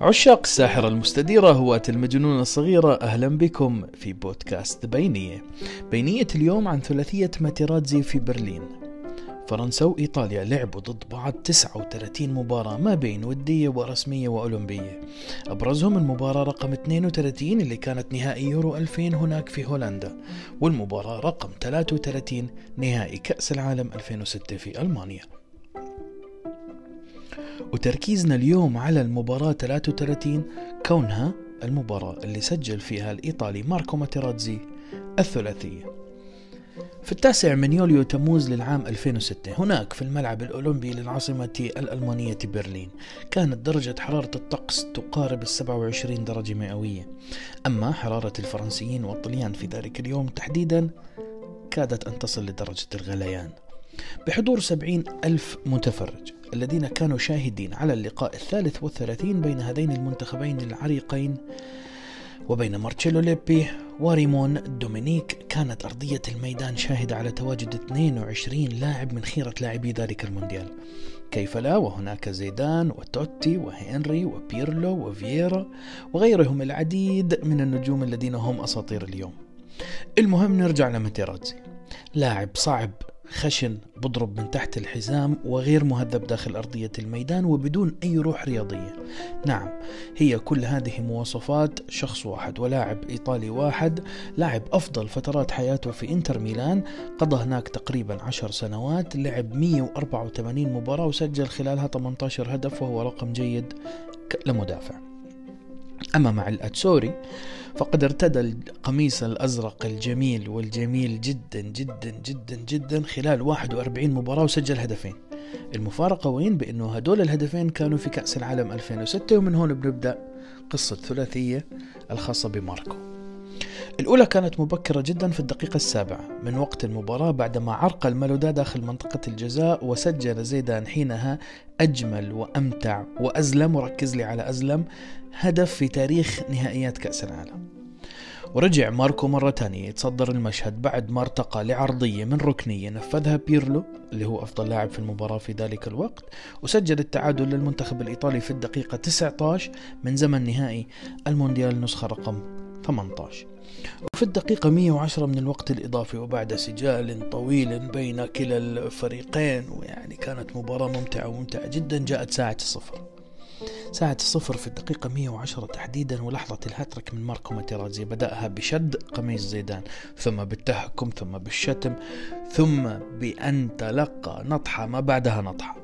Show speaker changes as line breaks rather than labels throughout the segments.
عشاق الساحرة المستديرة هواة المجنونة الصغيرة أهلا بكم في بودكاست بينية. بينية اليوم عن ثلاثية ماتيراتزي في برلين. فرنسا وإيطاليا لعبوا ضد بعض 39 مباراة ما بين ودية ورسمية وأولمبية. أبرزهم المباراة رقم 32 اللي كانت نهائي يورو 2000 هناك في هولندا والمباراة رقم 33 نهائي كأس العالم 2006 في ألمانيا. وتركيزنا اليوم على المباراة 33 كونها المباراة اللي سجل فيها الإيطالي ماركو ماتيراتزي الثلاثية. في التاسع من يوليو تموز للعام 2006 هناك في الملعب الأولمبي للعاصمة الألمانية برلين كانت درجة حرارة الطقس تقارب ال 27 درجة مئوية. أما حرارة الفرنسيين والطليان في ذلك اليوم تحديدا كادت أن تصل لدرجة الغليان. بحضور سبعين ألف متفرج الذين كانوا شاهدين على اللقاء الثالث والثلاثين بين هذين المنتخبين العريقين وبين مارتشيلو ليبي وريمون دومينيك كانت أرضية الميدان شاهدة على تواجد 22 لاعب من خيرة لاعبي ذلك المونديال. كيف لا؟ وهناك زيدان وتوتي وهنري وبيرلو وفييرا وغيرهم العديد من النجوم الذين هم أساطير اليوم. المهم نرجع لماتيراتزي لاعب صعب خشن بضرب من تحت الحزام وغير مهذب داخل أرضية الميدان وبدون أي روح رياضية. نعم هي كل هذه مواصفات شخص واحد ولاعب إيطالي واحد لاعب أفضل فترات حياته في إنتر ميلان قضى هناك تقريبا عشر سنوات لعب 184 مباراة وسجل خلالها 18 هدف وهو رقم جيد لمدافع. أما مع الأتسوري فقد ارتدى القميص الأزرق الجميل والجميل جدا جدا جدا جدا خلال 41 مباراة وسجل هدفين. المفارقة وين؟ بأنه هدول الهدفين كانوا في كأس العالم 2006 ومن هون بنبدأ قصة ثلاثية الخاصة بماركو. الأولى كانت مبكرة جدا في الدقيقة السابعة من وقت المباراة بعدما عرقل مالودا داخل منطقة الجزاء وسجل زيدان حينها أجمل وأمتع وأزلم وركز لي على أزلم هدف في تاريخ نهائيات كأس العالم. ورجع ماركو مرة تانية يتصدر المشهد بعد ما ارتقى لعرضية من ركنية نفذها بيرلو اللي هو أفضل لاعب في المباراة في ذلك الوقت وسجل التعادل للمنتخب الإيطالي في الدقيقة 19 من زمن نهائي المونديال نسخة رقم 18 وفي الدقيقة 110 من الوقت الإضافي وبعد سجال طويل بين كلا الفريقين ويعني كانت مباراة ممتعة وممتعة جدا جاءت ساعة الصفر. ساعة الصفر في الدقيقة 110 تحديدا ولحظة الهاتريك من ماركو ماتيرازي. بدأها بشد قميص زيدان ثم بالتهكم ثم بالشتم ثم بأن تلقى نطحة ما بعدها نطحة.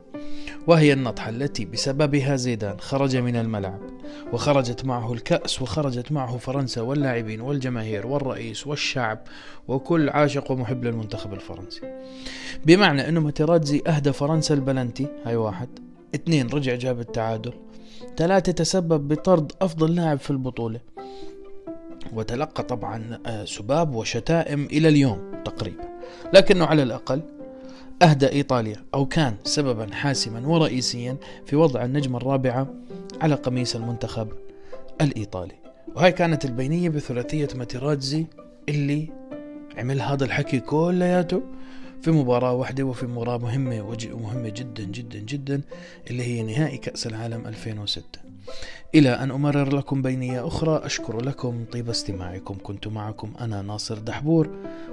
وهي النطحة التي بسببها زيدان خرج من الملعب وخرجت معه الكأس وخرجت معه فرنسا واللاعبين والجماهير والرئيس والشعب وكل عاشق ومحب للمنتخب الفرنسي. بمعنى أنه ماتيراتزي أهدى فرنسا البلنتي هاي واحد. اثنين رجع جاب التعادل. ثلاثة تسبب بطرد أفضل لاعب في البطولة. وتلقى طبعا آه، سباب وشتائم إلى اليوم تقريبا. لكنه على الأقل أهدى إيطاليا أو كان سببا حاسما ورئيسيا في وضع النجمة الرابعة على قميص المنتخب الإيطالي. وهاي كانت البينية بثلاثية ماتيراتزي اللي عمل هذا الحكي كلياته في مباراة واحدة وفي مباراة مهمة ومهمة جدا جدا جدا اللي هي نهائي كأس العالم 2006 إلى أن أمرر لكم بينية أخرى أشكر لكم طيب استماعكم كنت معكم أنا ناصر دحبور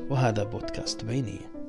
وهذا بودكاست بينيه